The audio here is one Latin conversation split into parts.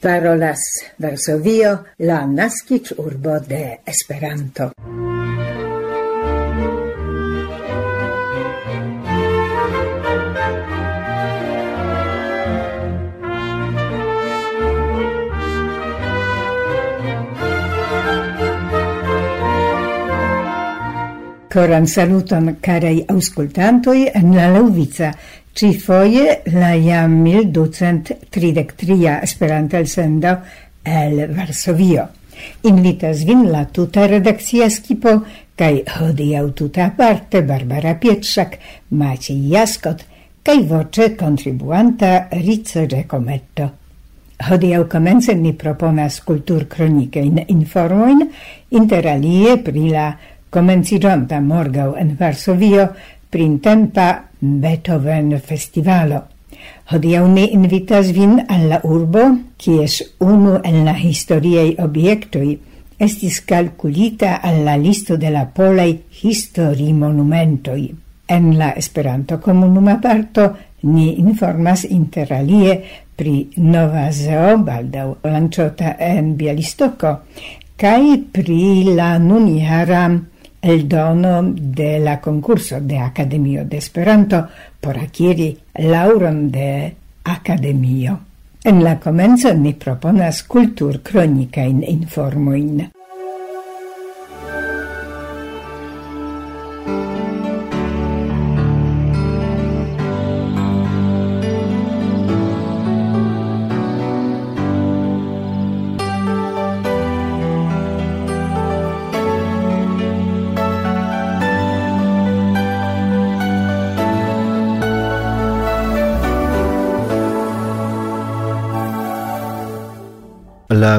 parolas Varsovio, la nascic urbo de Esperanto. Coran saluton carei auscultantoi en la Lauvica, Ci foie la jam 1233 Esperanta elsendo el Varsovio. Invitas vin la tuta redakcia skipo kaj hodiaŭ tuta aparte Barbara Pietrzak, Maciej Jaskot kaj voce kontribuanta Rico Giacometto. Hodiaŭ komence ni proponas kultur kronike in informojn interalie pri la komenciĝonta morgaŭ en Varsovio printempa Beethoven festivalo. Hodiau ni invitas vin alla urbo, kies unu el la historiei obiectoi estis calculita alla listo de la polei histori monumentoi. En la Esperanto comunuma parto ni informas interalie pri Nova Zeo, baldaŭ lanĉota en Bialistoko, kaj pri la nunjara eldono de la concurso de Academio de Esperanto por akiri lauron de Academio. En la comenzo ni proponas kultur kronikajn in.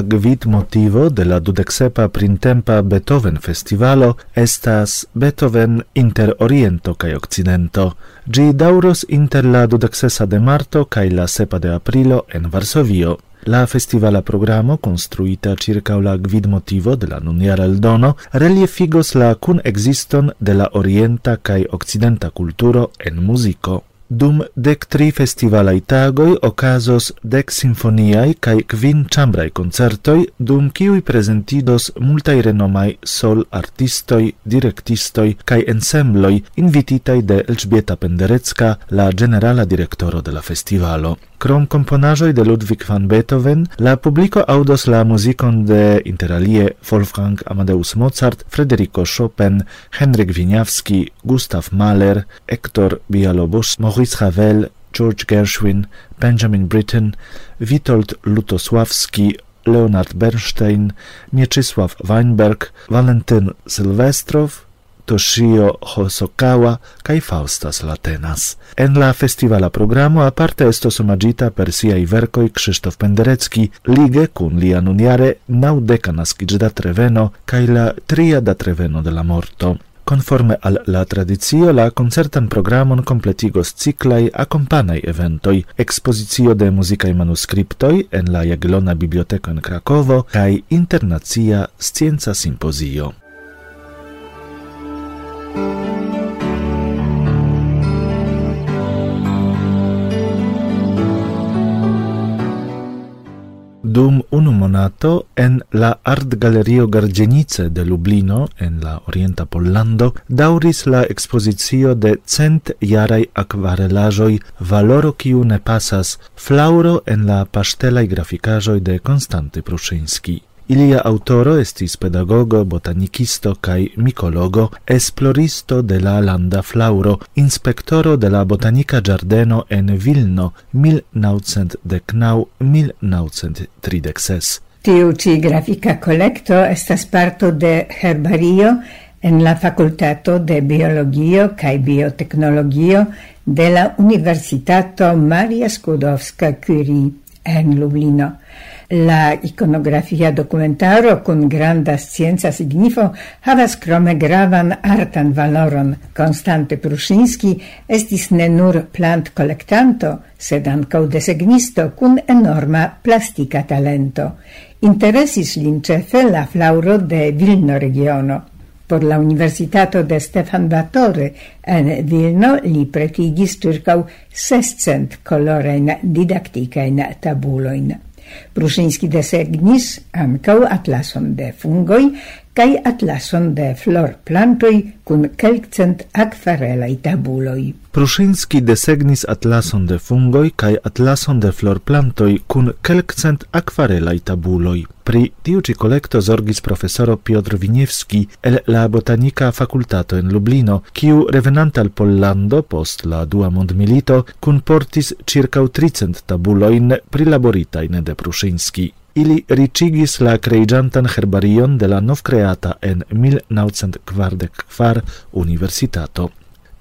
La gvid motivo de la dudexepa printempa Beethoven festivalo estas Beethoven inter Oriento kaj Okcidento. Gi dauros inter la dudexesa de marto kaj la sepa de aprilo en Varsovio. La festivala programo, construita circa la gvid motivo de la nuniara eldono, reliefigos la kun existon de la orienta kaj okcidenta kulturo en muziko. Dum dec tri festivalai tagoi ocasos dec sinfoniai cae quin chambrai concertoi, dum ciui presentidos multai renomai sol artistoi, directistoi cae ensembloi invititai de Elżbieta Penderecka, la generala directoro de la festivalo. Krom komponajoj de Ludwig van Beethoven, la publiko audos la muzikon de interalie Wolfgang Amadeus Mozart, Frederico Chopin, Henryk Winiawski, Gustav Mahler, Hector Bialobos, Maurice Ravel, George Gershwin, Benjamin Britten, Witold Lutosławski, Leonard Bernstein, Mieczysław Weinberg, Walentyn Sylwestrow, Toshio Hosokawa kai Faustas Latenas. En la festivala programo aparte estos omagita per siaj verkoi Krzysztof Penderecki, lige kun lia nuniare naŭdeka da treveno kai la tria da treveno de la morto. Conforme al la tradizio, la concertan programon completigos ciclai accompagnai eventoi, expozicio de musicae manuscriptoi en la Jagiellona Biblioteco en Krakovo, cae internacia scienza simpozio. dum unu monato en la Art Galerio Gargenice de Lublino en la Orienta Pollando dauris la ekspozicio de cent jaraj akvarelaĵoj valoro kiu ne pasas flauro en la paŝtelaj grafikaĵoj de Konstanty Pruszyński. Ilia autoro estis pedagogo, botanikisto kaj mikologo, esploristo de la landa flauro, inspektoro de la botanika ĝardeno en Vilno 1919-1936. Tiu ĉi grafika kolekto estas parto de herbario en la facultato de biologio kaj biotecnologio de la Universitato Maria Skłodowska Curie en Lublino. La iconografia documentaro con granda scienza signifo havas krome gravan artan valoron. Constante Prushinski estis ne nur plant kolektanto, sed ankaŭ desegnisto kun enorma plastica talento. Interesis l'incefe la flauro de Vilno regiono. Por la Universitato de Stefan Batore en Vilno li pretigis circau 600 colorein didacticain tabuloin. Prusinski desegnis ankaŭ atlason de fungoj kai atlason de flor plantoi kun kelkcent akvarelaj tabuloi. Pruszyński desegnis atlason de fungoi kai atlason de flor plantoi kun kelkcent akvarelaj tabuloi. Pri tiu ĉi zorgis profesoro Piotr Winiewski el la Botanika Fakultato en Lublino, kiu revenant al Pollando post la dua mondmilito kunportis circa tricent tabuloin prilaboritain de Pruszyński. Ili ricigis la creigiantan herbarion de la novcreata en 1944 universitato.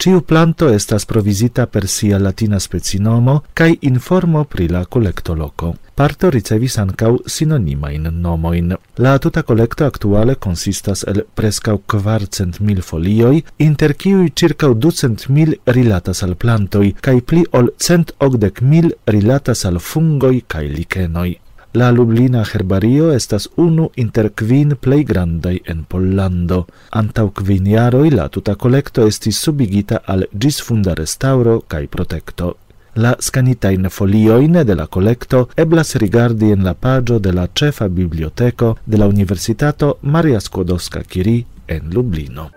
Ciu planto estas provisita per sia latina specinomo kai informo pri la kolektoloko. Parto ricevis ankaŭ sinonimain nomoin. La tuta collecto actuale consistas el prescau quarcent mil folioi, inter ciui circa ducent mil rilatas al plantoi, kai pli ol cent ogdec mil rilatas al fungoi kai lichenoi. La Lublina herbario estas unu inter kvin plej grandaj en Pollando. Antaŭ kvin jaroj la tuta kolekto estis subigita al ĝisfunda restaŭro kaj protekto. La scanitain folioin de la collecto eblas rigardi en la pagio de la cefa biblioteco de la Universitato Maria Skłodowska-Curie en Lublino.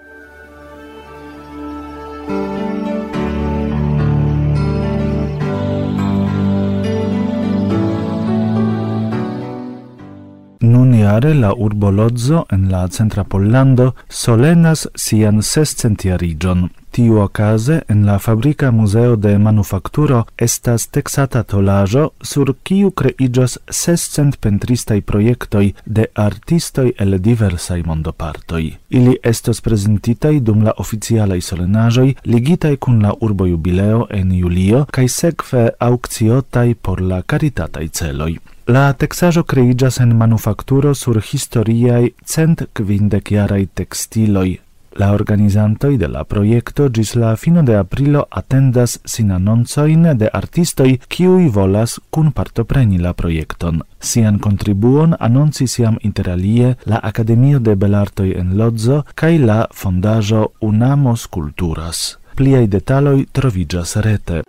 Ĉar la urbo Lodzo en la centra Pollando solenas sian sescentiarigion. Tiu ocase en la fabrica museo de manufakturo estas texata tolajo sur kiu kreiĝas sescent pentristaj projektoj de artistoj el diversaj mondopartoj. Ili estos prezentitaj dum la oficialaj solenaĵoj ligitaj kun la urbo jubileo en julio kaj sekve aukciotaj por la karitataj celoj. La texajo creigas en manufakturo sur historiai cent quindeciarai textiloi. La organizantoi de la proiecto gis la fino de aprilo atendas sin annonzoin de artistoi kiuj volas kun partopreni la proiecton. Sian contribuon annonci siam interalie la Academia de Belartoi en Lodzo cae la fondajo Unamos Culturas. Pliai detaloi trovigas rete.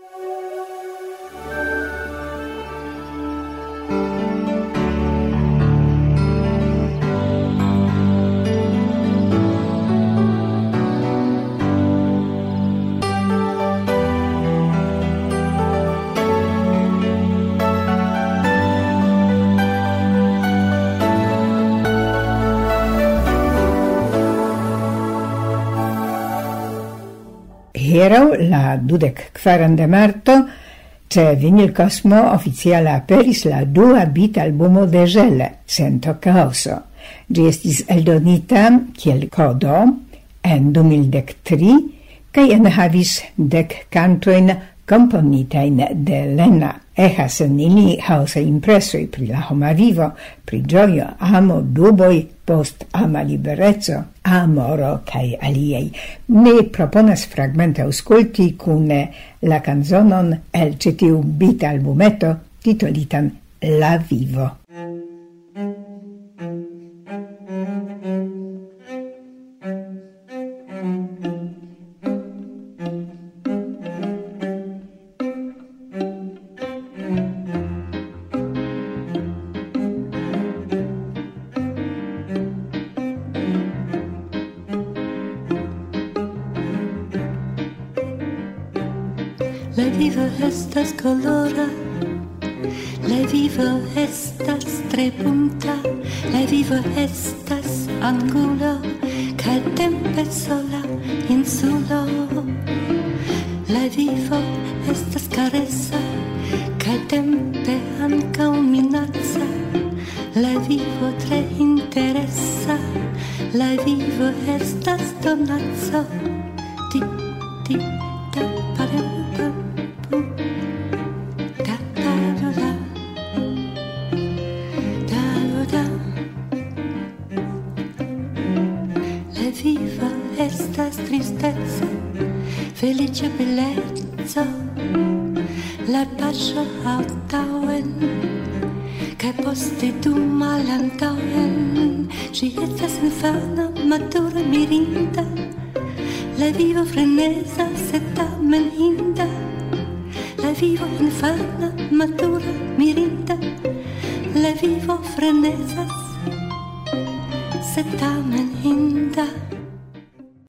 dudek kvaran de marto, ce Vinil Cosmo oficiale aperis la dua bit albumo de Gele, Cento Caoso. Gi estis eldonita kiel kodo, en 2003, kai enhavis dek cantoin componitain de Lena. Ehas en ili hausa impressoi pri la homa vivo, pri gioio, amo, duboi, post ama liberezzo, amoro cae aliei. Mi proponas fragmente ausculti cune la canzonon el citiu bit albumeto titolitan La Vivo. La vivo estas colora La vivo estas tre punta La vivo estas angulo Ca tempe sola insulo. La vivo estas caresa Ca tempe anca minazza La vivo tre interesa La vivo estas donazzo autauen che tu malantauen ci estas infana matura mirinda la viva frenesa se tamen inda la vivo infana, matura, mirinda, le vivo frenesas, se tamen inda.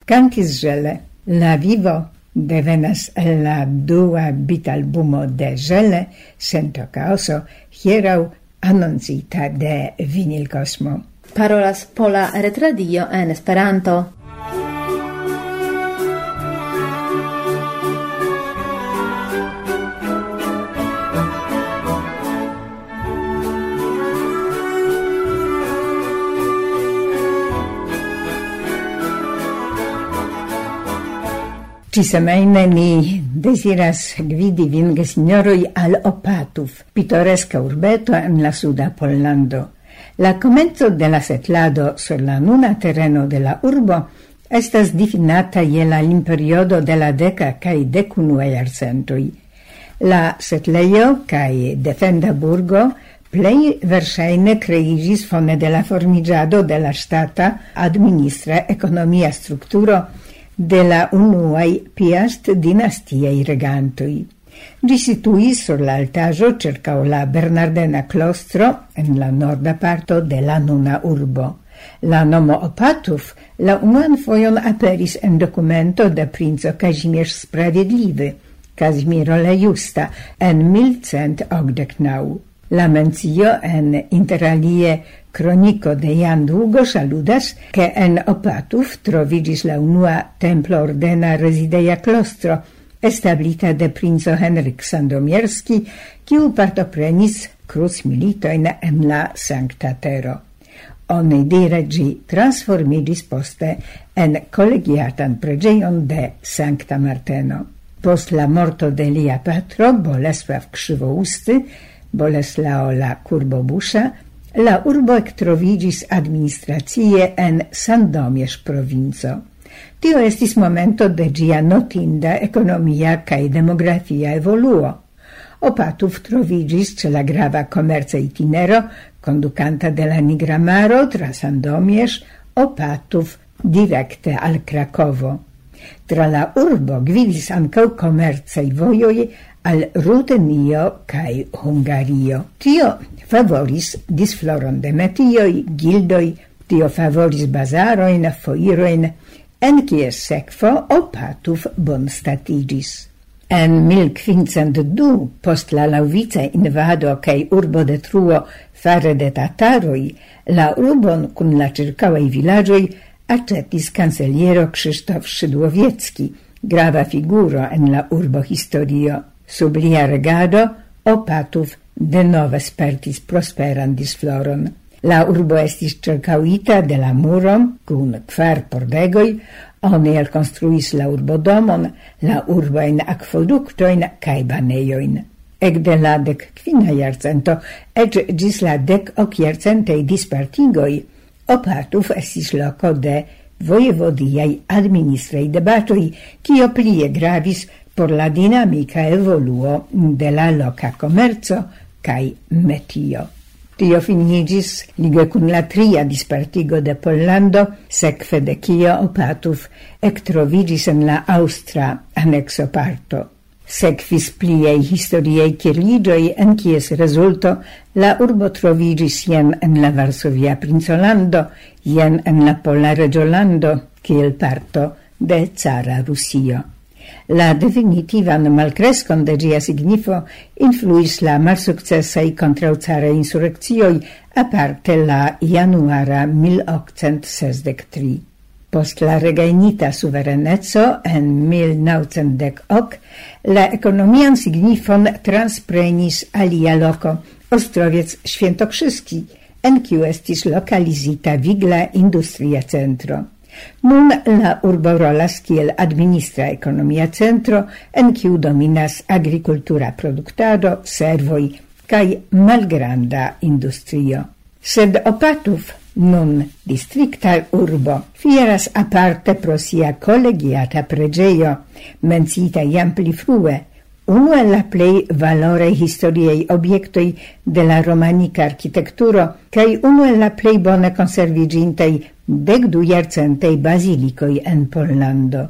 Cantis gele, la vivo devenas la dua bitalbumo de Gele sento caoso hierau annoncita de Vinil Cosmo. Parolas Pola Retradio en Esperanto. Ci semaine mi desiras gvidi vin signoroi al Opatów, pitoreska urbeto en la suda Pollando. La comenzo de la setlado sur la nuna terreno de la urbo estas difinata je la limperiodo de la deca cae decunue iarcentui. La setlejo cae defenda burgo plei versaine creigis fone de la formigiado de la stata administra economia structuro de la unuai piast dinastiei regantoi. Gi situis sur la cerca la Bernardena Clostro en la norda parto de la nuna urbo. La nomo Opatuf la unuan foion aperis en documento de princo Kazimierz Sprawiedliwy, la Justa, en 1189. La mencio en interalie Cronico de Jan Długosz saludas, che en Opatów trovidis la unua templo ordena resideia klostro, establita de princo Henryk Sandomierski, kiu partoprenis cruz militoin en la Sancta Tero. Oni dire gi transformidis poste en collegiatan pregeion de Sancta Marteno. Post la morto de lia patro, Bolesław Krzywousty, Boleslao la Kurbobusza, La urbo ektroviĝis administracie en Sandomierz-provinco. Tio estis momento de gia notinda economia cae demografia evoluo. Opatów trovigis ce la grava komerca itinero conducanta de la Nigra Maro tra Sandomierz, Opatów directe al Krakovo. Tra la urbo gvidis ankaŭ komercaj voioi al Rutenio kaj Hungario. Tio favoris disfloron de metioi, gildoi, tio favoris bazaroin, foiroin, en kies sekvo bon statigis. En 1502, post la lauvice invado kaj urbo detruo fare de tataroi, la urbon kun la ĉirkaŭaj villagioi aĉetis canceliero Krzysztof Szydłowiecki, grava figuro en la urbo historio. Sub lia regado Opatov denove spertis prosperan disfloron. La urbo estis cercauita de la muron cun kvar pordegoj, oni elkonstruis la urbodomon, la urbain aquoductoin cae baneioin. Ec de la dec quina jarcento, ec gis la dec ok jarcentej dispartigoi, Opatov estis loco de voievodiai administrei debatoi, cio plie gravis por la dinamica evoluo de la loca comerzo cae metio. Tio finigis lige cun la tria dispartigo de Pollando, secfe de kio Opatov ectrovigis en la Austra annexo parto. Sekvis pliei historiei kirligoi en kies resulto la urbo trovigis jen en la Varsovia Princolando, jen en la Pola Regiolando, kiel parto de Zara Rusio. La definitivan malkreskon de ĝia signifo influis la malsukcesaj kontraŭcaraj insurekcioj, aparte la januara 1863. Post la regainita suvereneco en 1910, la ekonomian signifon transprenis alia loko, Ostrowiec Świętokrzyski, en kiu estis lokalizita vigla industria centro. Nun la urbo rolas kiel administra ekonomia centro, en kiu dominas agrikultura produktado, servoj kaj malgranda industrio. Sed Opatów nun distrikta urbo fieras aparte pro sia kolegiata preĝejo, menciita jam pli frue, Unu el la plej valore historiaj objektoj de la romanika arkitekturo kaj unu el la plej bone konserviĝintaj dec du jarcentej basilicoi en Pollando.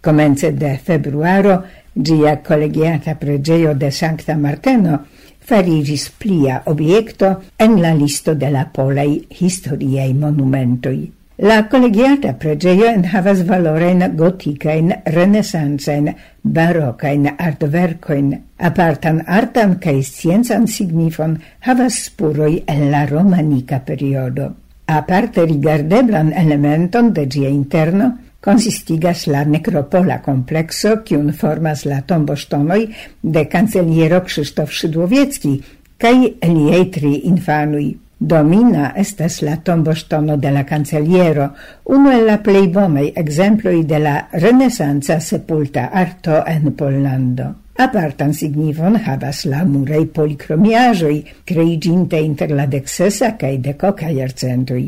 Comence de februaro gia collegiata preĝejo de Sancta Marteno farigis plia obiecto en la listo de la polei historiei monumentoi. La collegiata pregeio enhavas valoren goticain, renesancain, barocain artvercoin, apartan artan cae scienzan signifon havas spuroi en la romanica periodo. Aparte rigardeblan elementon de gia interno consistigas la necropola complexo cium formas la tomboŝtonoj de canceliero Krzysztof Szydłowiecki kaj liei tri infanui. Domina estas la tomboŝtono de la canceliero, uno el la plei bonaj ekzemploj de la renesanca sepulta arto en Pollando. Apartan signifon havas la muraj policromiajoi, creiginte inter la dexesa kaj decoca jarcentoj.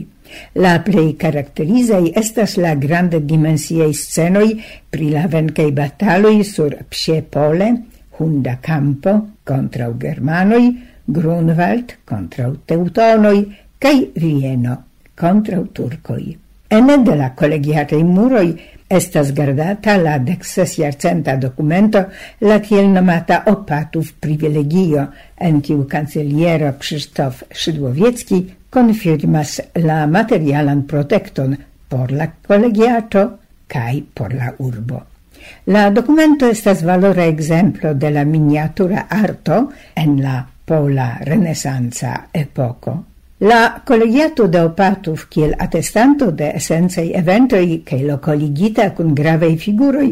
La plej caracterizei estas la grande dimensiei scenoj pri la venkaj bataloj sur Psiepole, Hunda Campo kontraŭ Germanoj, Grunwald kontraŭ teutonoi, kaj Vieno kontraŭ Turkoj. Ene de la collegiatei muroj Estas gardata la dexes jarcenta documento la tiel nomata opatów privilegio, en kiu kanceliero Krzysztof Szydłowiecki konfirmas la materialan protekton por la kolegiato kaj por la urbo. La documento estas valora exemplo de la miniatura arto en la pola renesanza epoco. La collegiato de Opatuf, kiel attestanto de essenzei eventoi che lo colligita cun gravei figuroi,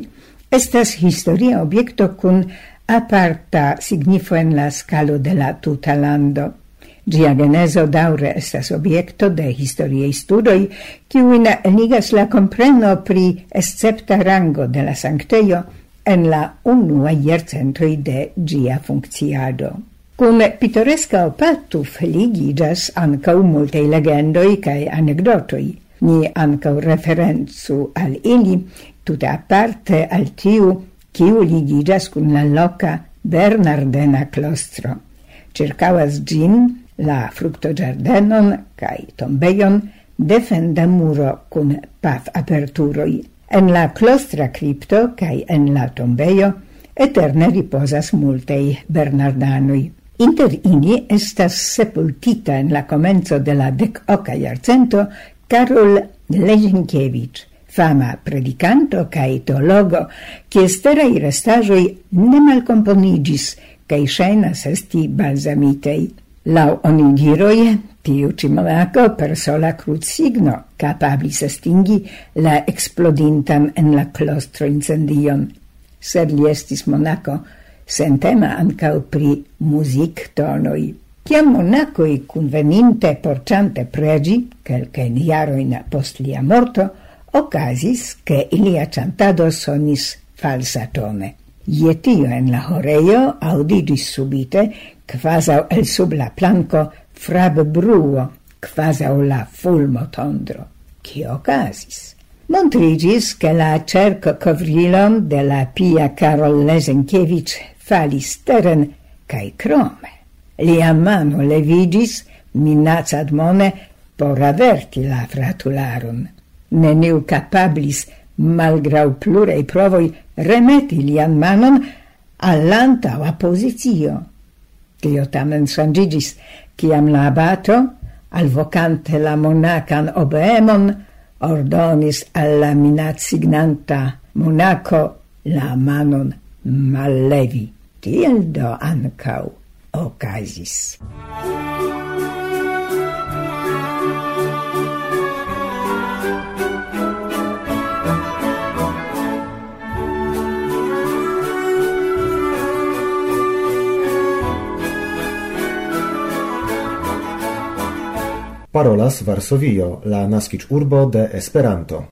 estas historia obiecto cun aparta signifo en la scalo de la tuta lando. Gia geneso daure estas obiecto de historiei studoi, kiuin ligas la compreno pri escepta rango de la sancteio en la unua iercentoi de gia funcciado. Come pittoresca opatu feligigas ancau multei legendoi cae anecdotoi. Ni ancau referenzu al ili, tuta aparte al tiu, kiu ligigas cun la loca Bernardena Clostro. Circavas gin la fructogiardenon cae tombejon defenda muro cun paf aperturoi. En la clostra cripto cae en la tombejo eterne riposas multei Bernardanoi. Inter ini estas sepultita en la comenzo de la dec oca iarcento Karol Lezienkiewicz, fama predicanto cae teologo, qui sterai restajoi ne malcomponigis, cae shenas esti balsamitei. Lau onidiroi, tiu ci monaco per sola cruzigno capablis estingi la explodintam en la clostro incendion. Sed li estis monaco, sentema ancau pri music tonoi. Ciam monacoi conveninte porciante pregi, quelcaen iaroin post lia morto, ocasis che ilia cantado sonis falsa tone. Ietio en la horeio audidis subite, quasau el sub la planco, frab bruo, quasau la fulmo tondro. Ci ocasis? Montrigis che la cerco covrilon de la pia Karol Lesenkiewicz falis teren cae crome. Lia mano levigis, minacad admone, por averti la fratularum. Neniu capablis, malgrau plurei provoi, remeti lian manon a positio. Tio tamen sangigis, ciam la abato, alvocante la monacan obeemon, ordonis alla minat signanta monaco la manon mallevi. Tiel do ancau ocasis. parolas Varsovio, la naskic urbo de Esperanto.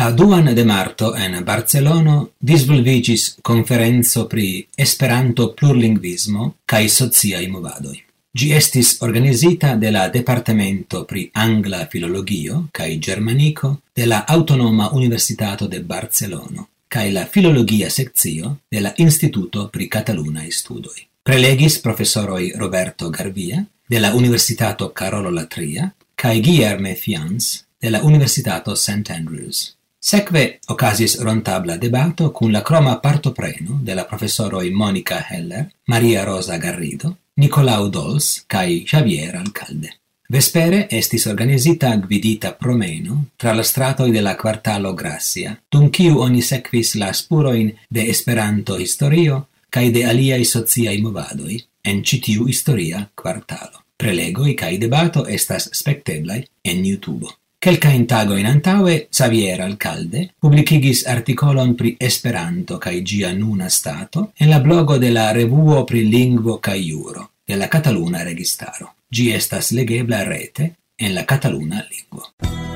La duan de marto en Barcelono disvolvigis conferenzo pri Esperanto plurlingvismo cae sociai movadoi. Gi estis organizita de la Departamento pri Angla Filologio cae Germanico de la Autonoma Universitato de Barcelono cae la Filologia Sekcio de la Instituto pri Catalunaj Studoi. Prelegis professoroi Roberto Garvia de la Universitato Carolo Latria cae Guillerme Fians de la Universitato St. Andrews. Sekve ocasis rontabla debato cun la croma partopreno de la professoroi Monica Heller, Maria Rosa Garrido, Nicolau Dols cae Xavier Alcalde. Vespere estis organizita gvidita promeno tra la stratoi de la quartalo Grassia, dum ciu oni sequis la spuroin de Esperanto historio cae de aliai sociai movadoi en citiu historia quartalo. Prelegoi cae debato estas specteblai en YouTube. Quelca in tago in antaue, Xavier Alcalde publicigis articolon pri Esperanto cae gia nuna stato en la blogo de la revuo pri lingvo cae juro de la Cataluna Registaro. Gi estas legebla rete en la Cataluna lingvo.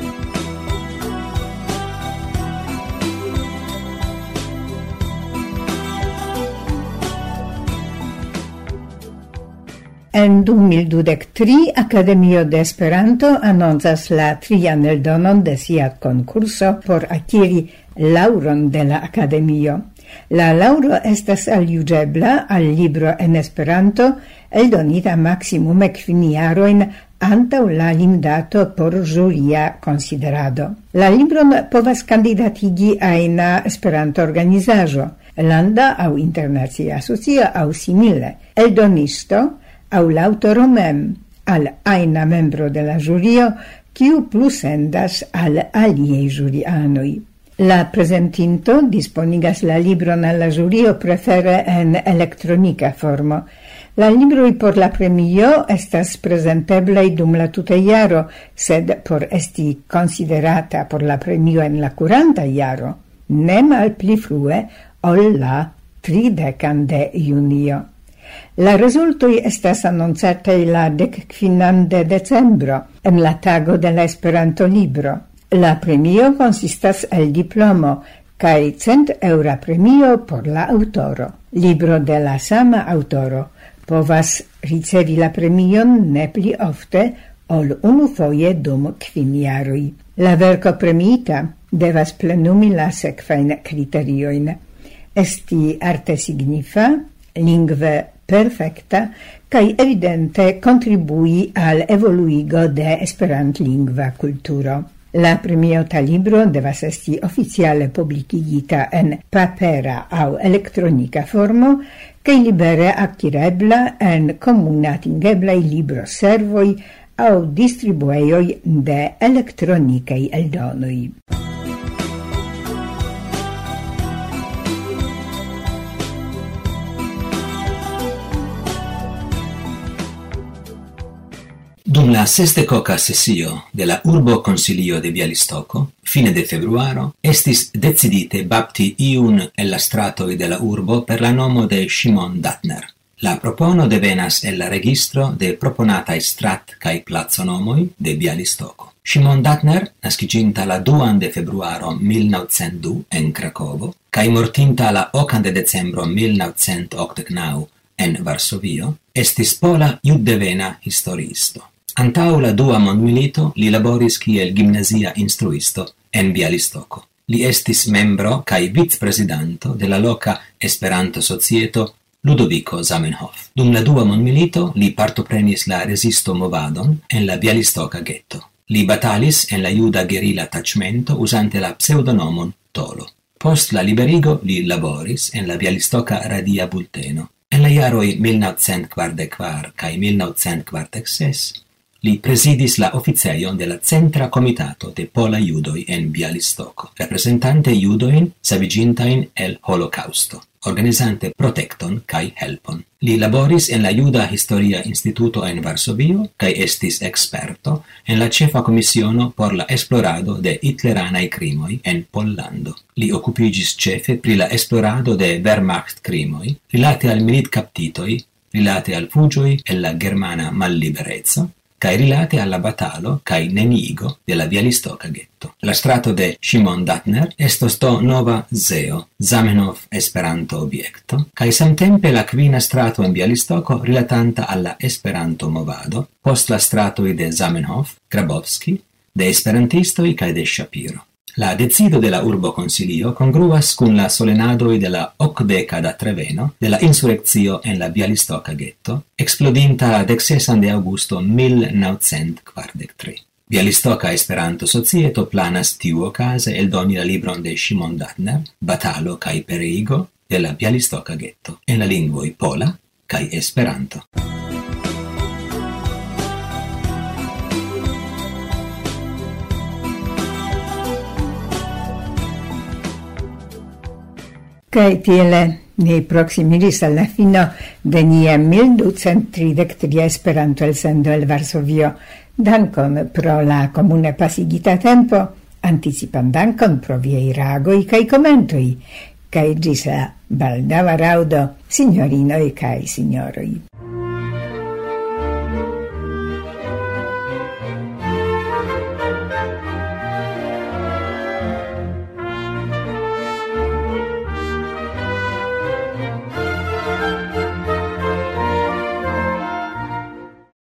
En 2023 Akademio de Esperanto anoncas la trian eldonon de sia konkurso por akiri lauron de la Akademio. La lauro estas aliugebla al libro en Esperanto eldonita maximum kvin jarojn antaŭ la limdato por juria konsiderado. La libron povas kandidatigi ajna Esperanto-organizaĵo, landa aŭ internacia asocio aŭ simile. Eldonisto au l'autoro mem al aina membro de la jurio quiu plu al aliei jurianoi. La presentinto disponigas la libron alla jurio prefere en electronica formo. La libroi por la premio estas presenteblei dum la tuta iaro, sed por esti considerata por la premio en la curanta iaro, ne mal pli frue ol la tridecan de junio. La resultoi estas annoncatai la decquinan de decembro, en la tago de la Esperanto libro. La premio consistas el diplomo, cae cent eura premio por la autoro. Libro de la sama autoro povas ricevi la premion ne pli ofte ol unu foie dum quin. La verco premita devas plenumi la sequain criterioin. Esti arte signifa, lingve perfecta kai evidente contribui al evoluigo de esperantlingva kulturo. La premiota libro devas esti oficiale publicigita en papera aŭ elektronika formo kaj libere akirebla en komuna libro servoi aŭ distribueioi de elektronikaj eldonoj. Dum la sesdekoka sesio de la urbo Consilio de Bialistoco, fine de februaro, estis decidite bapti iun el la stratoi de la urbo per la nomo de Simon Datner. La propono devenas el la registro de proponatai strat kai plazonomoi de Bialistoco. Simon Datner, nasciginta la 2 de februaro 1902 en Cracovo, kai mortinta la 8 de decembro 1989 en Varsovio, estis pola iuddevena historisto. Antau la dua mondmilito li laboris kiel gimnazia instruisto en Bialistoco. Li estis membro kaj vicprezidanto de la loka Esperanto-societo Ludovico Zamenhof. Dum la dua mondmilito li partoprenis la resisto movadon en la Bialistoca ghetto. Li batalis en la juda gerila taĉmento usante la pseudonomon Tolo. Post la liberigo li laboris en la Bialistoca radia bulteno. En la jaroj 1944 kaj 1946 Li presidis la oficejon de la Centra Comitato de Pola Judoi en Bialistoco, representante judoin savigintain el Holocausto, organizante protecton kai helpon. Li laboris en la Juda Historia Instituto en Varsovio kai estis experto en la cefa commissiono por la esplorado de hitleranai crimoi en Pollando. Li occupigis cefe pri la esplorado de Wehrmacht crimoi, rilate al milit captitoi, rilate al fugioi e la germana malliberezza, cae rilate alla batalo cae nenigo de la Bialistoca ghetto. La strato de Shimon Datner estos to nova zeo, Zamenhof Esperanto obiecto, cae samtempe la quina strato in Bialistoco rilatanta alla Esperanto movado, post la stratoi de Zamenhof, Grabowski, de Esperantistoi cae de Shapiro. La decido de la urbo consilio congruas cun la solenadoi de la ocdeca da Treveno de la insurrezio en la Bialistoca ghetto, explodinta dexesan de augusto 1943. Bialistoca Esperanto Societo planas tiu ocase eldoni la libron de Shimon Datner, Batalo cae Pereigo, de la Bialistoca ghetto, en la lingvoi pola cae Esperanto. Kai tiele ni proximiris al la fino de nia 1233 Esperanto el sendo el Varsovio. Dankon pro la comune pasigita tempo, anticipan dankon pro viei ragoi kai commentoi, cae gis la baldava raudo, signorinoi cae signoroi.